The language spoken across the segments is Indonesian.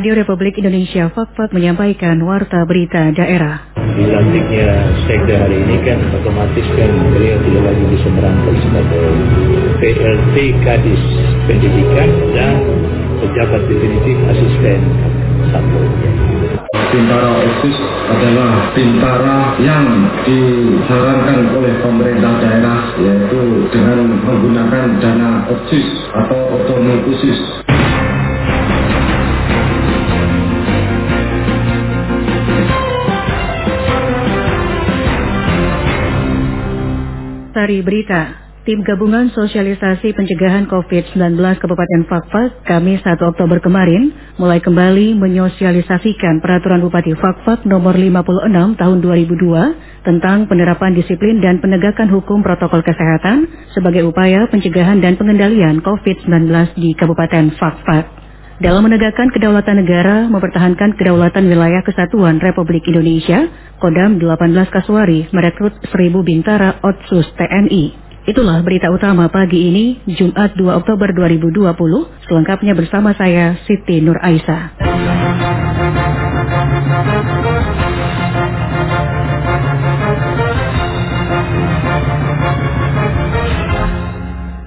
Radio Republik Indonesia Fakfak menyampaikan warta berita daerah. Dilantiknya sekda hari ini kan otomatis kan beliau tidak lagi bisa merangkap sebagai PLT Kadis Pendidikan dan pejabat definitif asisten satu. Tentara OSIS adalah tentara yang disarankan oleh pemerintah daerah yaitu dengan menggunakan dana OSIS atau otonomi khusus. Sari Berita Tim Gabungan Sosialisasi Pencegahan COVID-19 Kabupaten Fakfak Kamis 1 Oktober kemarin mulai kembali menyosialisasikan Peraturan Bupati Fakfak nomor 56 tahun 2002 tentang penerapan disiplin dan penegakan hukum protokol kesehatan sebagai upaya pencegahan dan pengendalian COVID-19 di Kabupaten Fakfak. Dalam menegakkan kedaulatan negara, mempertahankan kedaulatan wilayah kesatuan Republik Indonesia, Kodam 18 Kasuari merekrut 1000 bintara Otsus TNI. Itulah berita utama pagi ini, Jumat 2 Oktober 2020. Selengkapnya bersama saya, Siti Nur Aisyah.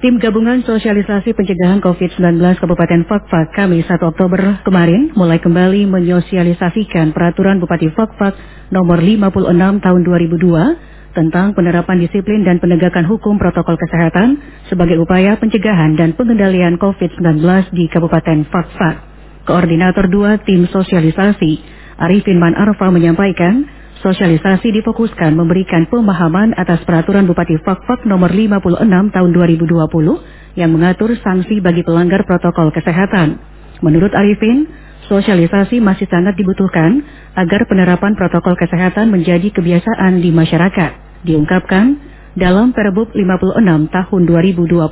Tim Gabungan Sosialisasi Pencegahan COVID-19 Kabupaten Fakfak Kamis 1 Oktober kemarin mulai kembali menyosialisasikan Peraturan Bupati Fakfak nomor 56 tahun 2002 tentang penerapan disiplin dan penegakan hukum protokol kesehatan sebagai upaya pencegahan dan pengendalian COVID-19 di Kabupaten Fakfak. Koordinator 2 Tim Sosialisasi, Arifin Man Arfa menyampaikan, sosialisasi difokuskan memberikan pemahaman atas peraturan Bupati Fakfak nomor 56 tahun 2020 yang mengatur sanksi bagi pelanggar protokol kesehatan. Menurut Arifin, sosialisasi masih sangat dibutuhkan agar penerapan protokol kesehatan menjadi kebiasaan di masyarakat. Diungkapkan, dalam Perbub 56 tahun 2020,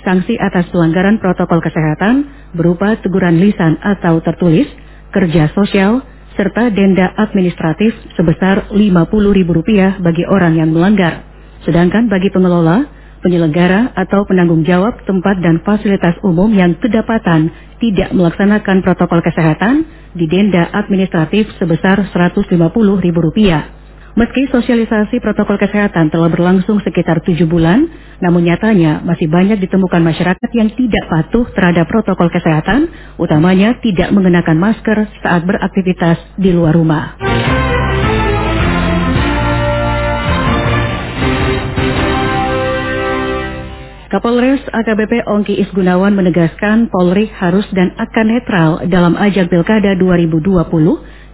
sanksi atas pelanggaran protokol kesehatan berupa teguran lisan atau tertulis, kerja sosial, serta denda administratif sebesar Rp50.000 bagi orang yang melanggar. Sedangkan bagi pengelola, penyelenggara atau penanggung jawab tempat dan fasilitas umum yang kedapatan tidak melaksanakan protokol kesehatan didenda administratif sebesar Rp150.000. Meski sosialisasi protokol kesehatan telah berlangsung sekitar tujuh bulan, namun nyatanya masih banyak ditemukan masyarakat yang tidak patuh terhadap protokol kesehatan, utamanya tidak mengenakan masker saat beraktivitas di luar rumah. Kapolres AKBP Ongki Isgunawan menegaskan Polri harus dan akan netral dalam ajang Pilkada 2020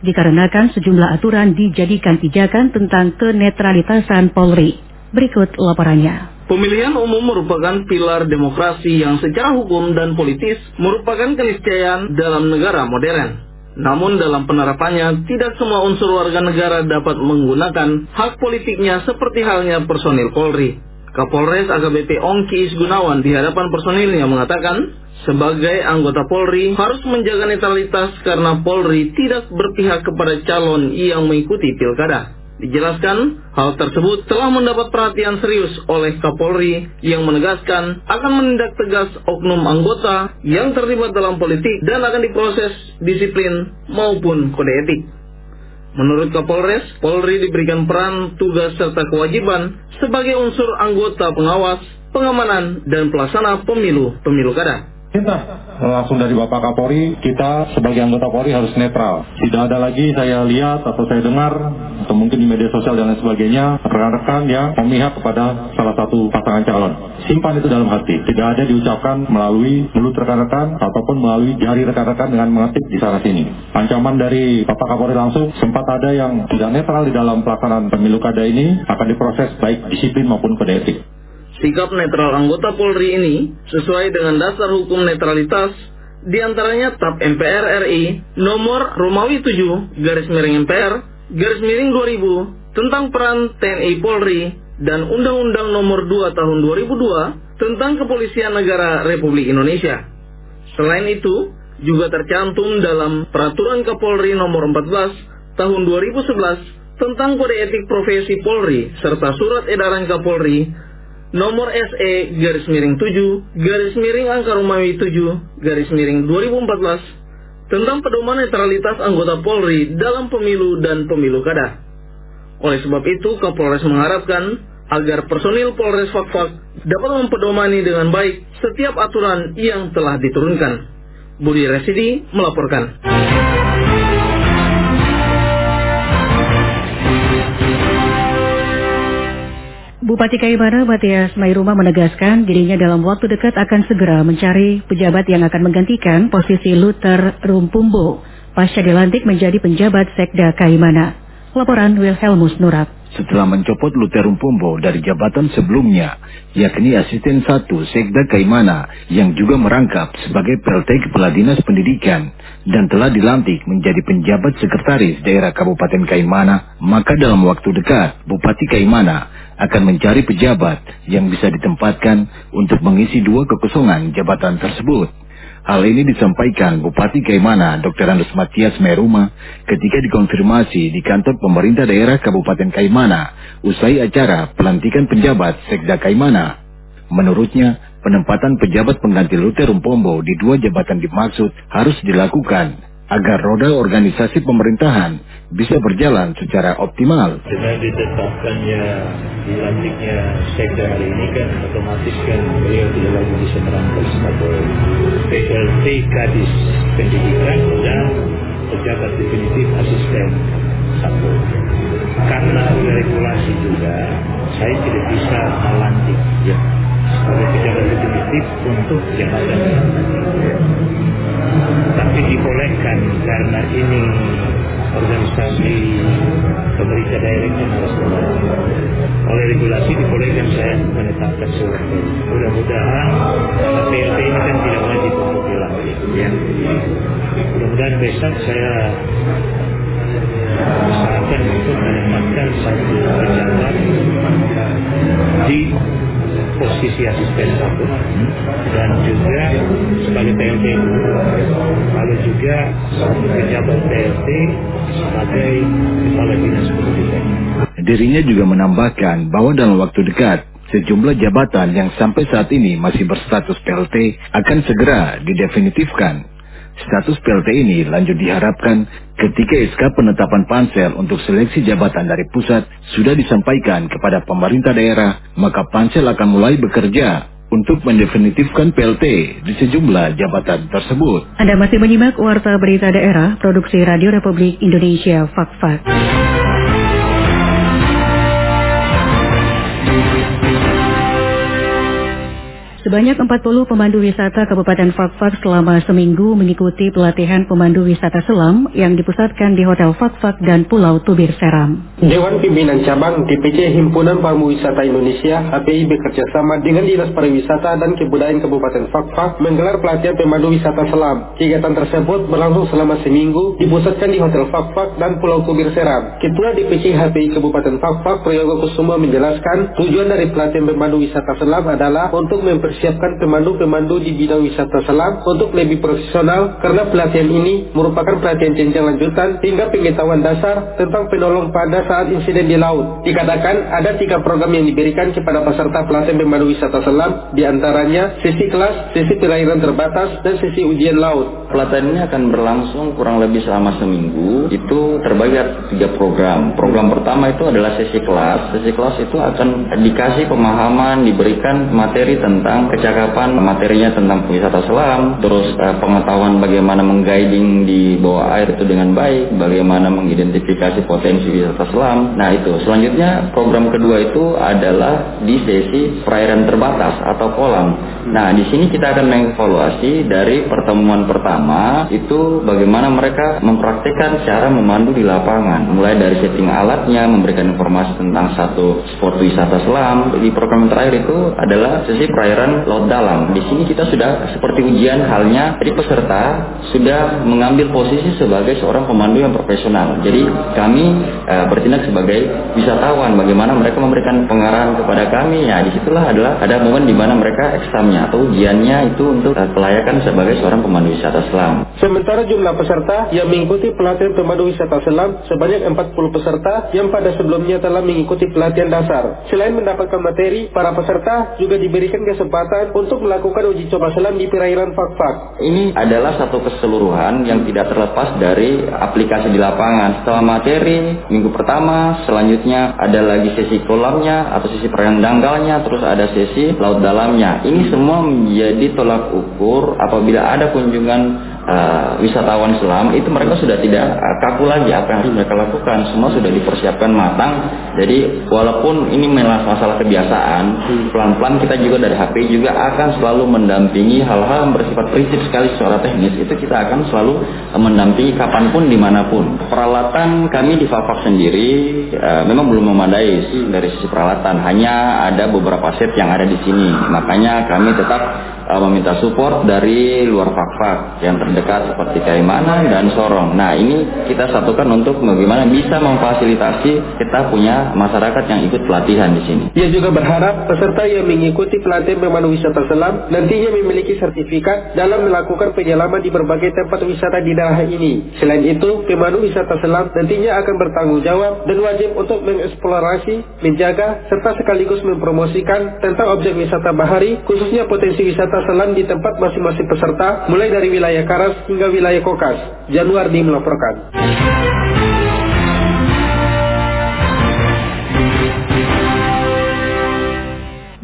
dikarenakan sejumlah aturan dijadikan pijakan tentang kenetralitasan Polri. Berikut laporannya. Pemilihan umum merupakan pilar demokrasi yang secara hukum dan politis merupakan keniscayaan dalam negara modern. Namun dalam penerapannya, tidak semua unsur warga negara dapat menggunakan hak politiknya seperti halnya personil Polri. Kapolres AKBP Ongki Isgunawan di hadapan personilnya mengatakan, sebagai anggota Polri harus menjaga netralitas karena Polri tidak berpihak kepada calon yang mengikuti pilkada. Dijelaskan, hal tersebut telah mendapat perhatian serius oleh Kapolri yang menegaskan akan menindak tegas oknum anggota yang terlibat dalam politik dan akan diproses disiplin maupun kode etik. Menurut Kapolres, Polri diberikan peran, tugas, serta kewajiban sebagai unsur anggota pengawas, pengamanan, dan pelaksana pemilu-pemilu kada. Kita langsung dari Bapak Kapolri, kita sebagai anggota Polri harus netral. Tidak ada lagi saya lihat atau saya dengar, atau mungkin di media sosial dan lain sebagainya, rekan-rekan yang memihak kepada salah satu pasangan calon. Simpan itu dalam hati. Tidak ada diucapkan melalui mulut rekan-rekan ataupun melalui jari rekan-rekan dengan mengetik di sana sini. Ancaman dari Bapak Kapolri langsung sempat ada yang tidak netral di dalam pelaksanaan pemilu kada ini akan diproses baik disiplin maupun kode etik. Sikap netral anggota Polri ini sesuai dengan dasar hukum netralitas di antaranya TAP MPR RI nomor Romawi 7 garis miring MPR garis miring 2000 tentang peran TNI Polri dan Undang-Undang nomor 2 tahun 2002 tentang Kepolisian Negara Republik Indonesia. Selain itu, juga tercantum dalam Peraturan Kapolri nomor 14 tahun 2011 tentang kode etik profesi Polri serta surat edaran Kapolri nomor SE garis miring 7 garis miring angka Romawi 7 garis miring 2014 tentang pedoman netralitas anggota Polri dalam pemilu dan pemilu kada. Oleh sebab itu, Kapolres mengharapkan agar personil Polres Fakfak dapat mempedomani dengan baik setiap aturan yang telah diturunkan. Budi Residi melaporkan. Bupati Kaimana Matias Mairuma menegaskan dirinya dalam waktu dekat akan segera mencari pejabat yang akan menggantikan posisi Luther Rumpumbo pasca dilantik menjadi penjabat Sekda Kaimana. Laporan Wilhelmus Nurat. Setelah mencopot Luther Rumpumbo dari jabatan sebelumnya, yakni asisten satu Sekda Kaimana yang juga merangkap sebagai PLT Kepala Dinas Pendidikan dan telah dilantik menjadi penjabat sekretaris daerah Kabupaten Kaimana, maka dalam waktu dekat Bupati Kaimana akan mencari pejabat yang bisa ditempatkan untuk mengisi dua kekosongan jabatan tersebut. Hal ini disampaikan Bupati Kaimana Dr. Andus Matias Meruma ketika dikonfirmasi di kantor pemerintah daerah Kabupaten Kaimana usai acara pelantikan penjabat Sekda Kaimana. Menurutnya, penempatan pejabat pengganti Luther Rumpombo di dua jabatan dimaksud harus dilakukan agar roda organisasi pemerintahan bisa berjalan secara optimal. Dengan ditetapkannya dilantiknya sekda hari ini kan otomatis kan beliau tidak lagi bisa merangkap sebagai PLT Kadis Pendidikan dan pejabat definitif asisten satu. Karena regulasi juga saya tidak bisa melantik ya sebagai pejabat definitif untuk jabatan tapi dibolehkan karena ini organisasi pemerintah daerah yang harus oleh regulasi dibolehkan saya menetapkan sesuatu mudah-mudahan PLT ini kan tidak wajib untuk dilantik ya. Mudah-mudahan besok saya posisi asisten satu. Dan juga sebagai PLT lalu juga pejabat PLT sebagai kepala dinas pendidikan. Dirinya juga menambahkan bahwa dalam waktu dekat sejumlah jabatan yang sampai saat ini masih berstatus PLT akan segera didefinitifkan Status PLT ini lanjut diharapkan ketika SK penetapan pansel untuk seleksi jabatan dari pusat sudah disampaikan kepada pemerintah daerah, maka pansel akan mulai bekerja untuk mendefinitifkan PLT di sejumlah jabatan tersebut. Anda masih menyimak Warta Berita Daerah, Produksi Radio Republik Indonesia, Fak-Fak. Sebanyak 40 pemandu wisata Kabupaten Fakfak selama seminggu mengikuti pelatihan pemandu wisata selam yang dipusatkan di Hotel Fakfak dan Pulau Tubir Seram. Dewan Pimpinan Cabang DPC Himpunan Pariwisata Indonesia HPI bekerjasama dengan Dinas Pariwisata dan Kebudayaan Kabupaten Fakfak menggelar pelatihan pemandu wisata selam. Kegiatan tersebut berlangsung selama seminggu dipusatkan di Hotel Fakfak dan Pulau Tubir Seram. Ketua DPC HPI Kabupaten Fakfak Prayogo Kusuma menjelaskan tujuan dari pelatihan pemandu wisata selam adalah untuk mempersiapkan mempersiapkan pemandu-pemandu di bidang wisata selam untuk lebih profesional karena pelatihan ini merupakan pelatihan jenjang lanjutan hingga pengetahuan dasar tentang penolong pada saat insiden di laut. Dikatakan ada tiga program yang diberikan kepada peserta pelatihan pemandu wisata selam, di antaranya sesi kelas, sesi perairan terbatas, dan sesi ujian laut. Pelatihan ini akan berlangsung kurang lebih selama seminggu. Itu terbagi tiga program. Program pertama itu adalah sesi kelas. Sesi kelas itu akan dikasih pemahaman, diberikan materi tentang kecakapan materinya tentang wisata selam, terus uh, pengetahuan bagaimana mengguiding di bawah air itu dengan baik, bagaimana mengidentifikasi potensi wisata selam. Nah itu selanjutnya program kedua itu adalah di sesi perairan terbatas atau kolam. Nah di sini kita akan mengevaluasi dari pertemuan pertama itu bagaimana mereka mempraktikkan cara memandu di lapangan, mulai dari setting alatnya, memberikan informasi tentang satu spot wisata selam. Di program terakhir itu adalah sesi perairan laut dalam. Di sini kita sudah seperti ujian halnya, jadi peserta sudah mengambil posisi sebagai seorang pemandu yang profesional. Jadi kami e, bertindak sebagai wisatawan, bagaimana mereka memberikan pengarahan kepada kami. Ya di situlah adalah ada momen di mana mereka eksamnya atau ujiannya itu untuk e, kelayakan sebagai seorang pemandu wisata selam. Sementara jumlah peserta yang mengikuti pelatihan pemandu wisata selam sebanyak 40 peserta yang pada sebelumnya telah mengikuti pelatihan dasar. Selain mendapatkan materi, para peserta juga diberikan kesempatan kesempatan untuk melakukan uji coba selam di perairan Fakfak. Ini adalah satu keseluruhan yang tidak terlepas dari aplikasi di lapangan. Setelah materi, minggu pertama, selanjutnya ada lagi sesi kolamnya atau sesi perairan dangkalnya, terus ada sesi laut dalamnya. Ini semua menjadi tolak ukur apabila ada kunjungan uh, wisatawan selam itu mereka sudah tidak uh, kaku lagi apa yang harus mereka lakukan. Semua sudah dipersiapkan matang. Jadi walaupun ini masalah kebiasaan pelan-pelan kita juga dari HP juga akan selalu mendampingi hal-hal yang bersifat prinsip sekali secara teknis. Itu kita akan selalu uh, mendampingi kapan pun di mana pun. Peralatan kami di Fafak sendiri uh, memang belum memadai dari sisi peralatan. Hanya ada beberapa set yang ada di sini. Makanya kami tetap uh, meminta support dari luar Fakfak yang terdekat seperti Kaimanan dan Sorong. Nah ini kita satukan untuk bagaimana bisa memfasilitasi kita punya masyarakat yang ikut pelatihan di sini. Ia juga berharap peserta yang mengikuti pelatihan pemandu wisata selam nantinya memiliki sertifikat dalam melakukan penyelaman di berbagai tempat wisata di daerah ini. Selain itu, pemandu wisata selam nantinya akan bertanggung jawab dan wajib untuk mengeksplorasi, menjaga, serta sekaligus mempromosikan tentang objek wisata bahari, khususnya potensi wisata selam di tempat masing-masing peserta, mulai dari wilayah Karas hingga wilayah Kokas. Januardi melaporkan.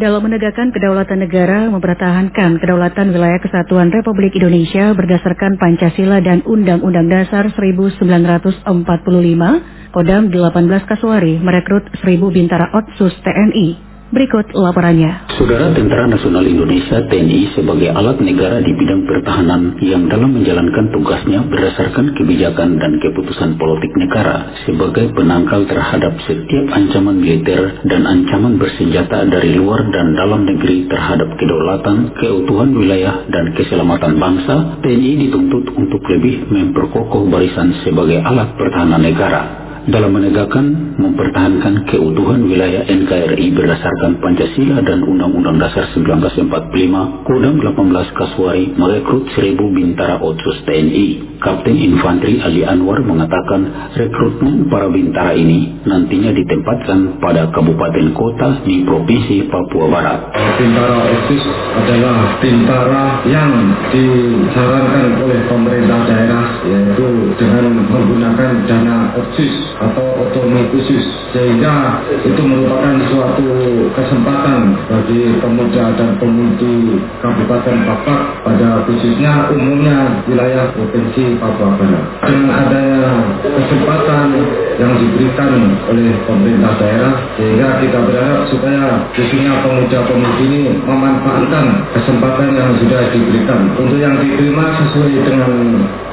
dalam menegakkan kedaulatan negara, mempertahankan kedaulatan wilayah kesatuan Republik Indonesia berdasarkan Pancasila dan Undang-Undang Dasar 1945, Kodam 18 Kasuari merekrut 1000 bintara Otsus TNI Berikut laporannya. Saudara Tentara Nasional Indonesia TNI sebagai alat negara di bidang pertahanan yang dalam menjalankan tugasnya berdasarkan kebijakan dan keputusan politik negara sebagai penangkal terhadap setiap ancaman militer dan ancaman bersenjata dari luar dan dalam negeri terhadap kedaulatan, keutuhan wilayah, dan keselamatan bangsa, TNI dituntut untuk lebih memperkokoh barisan sebagai alat pertahanan negara dalam menegakkan, mempertahankan keutuhan wilayah NKRI berdasarkan Pancasila dan Undang-Undang Dasar 1945, Kodam 18 Kaswari merekrut 1000 bintara Otsus TNI. Kapten Infanteri Ali Anwar mengatakan rekrutmen para bintara ini nantinya ditempatkan pada kabupaten kota di Provinsi Papua Barat. Bintara Otsus adalah bintara yang disarankan oleh pemerintah daerah yaitu dengan menggunakan dana Otsus atau otonomi khusus sehingga itu merupakan suatu kesempatan bagi pemuda dan pemudi Kabupaten Papua pada khususnya umumnya wilayah Provinsi Papua Barat. Dengan adanya kesempatan yang diberikan oleh pemerintah daerah sehingga kita berharap supaya khususnya pemuda-pemudi ini memanfaatkan kesempatan yang sudah diberikan. Untuk yang diterima sesuai dengan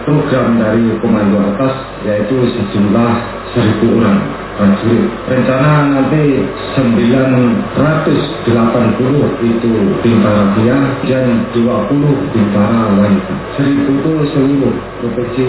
program dari komando atas yaitu sejumlah seribu orang prajurit. Rencana nanti 980 itu bintara pria dan 20 bintara wanita. Seribu itu seluruh provinsi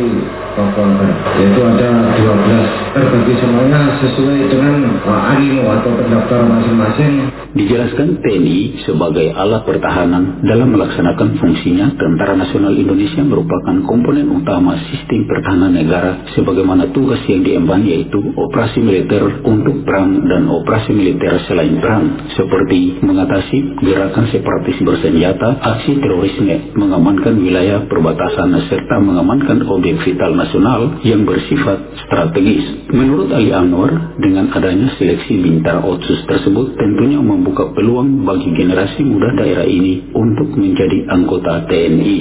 Papua Barat. Yaitu ada 12 terbagi semuanya sesuai dengan animo atau pendaftar masing-masing. Dijelaskan TNI sebagai alat pertahanan dalam melaksanakan fungsinya Tentara Nasional Indonesia merupakan komponen utama sistem pertahanan negara sebagaimana tugas yang diemban yaitu operasi militer militer untuk perang dan operasi militer selain perang, seperti mengatasi gerakan separatis bersenjata, aksi terorisme, mengamankan wilayah perbatasan serta mengamankan objek vital nasional yang bersifat strategis. Menurut Ali Anwar, dengan adanya seleksi bintara Otsus tersebut tentunya membuka peluang bagi generasi muda daerah ini untuk menjadi anggota TNI.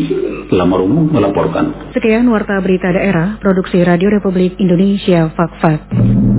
Lamarumu melaporkan. Sekian Warta Berita Daerah, Produksi Radio Republik Indonesia, Fakfak. -Fak.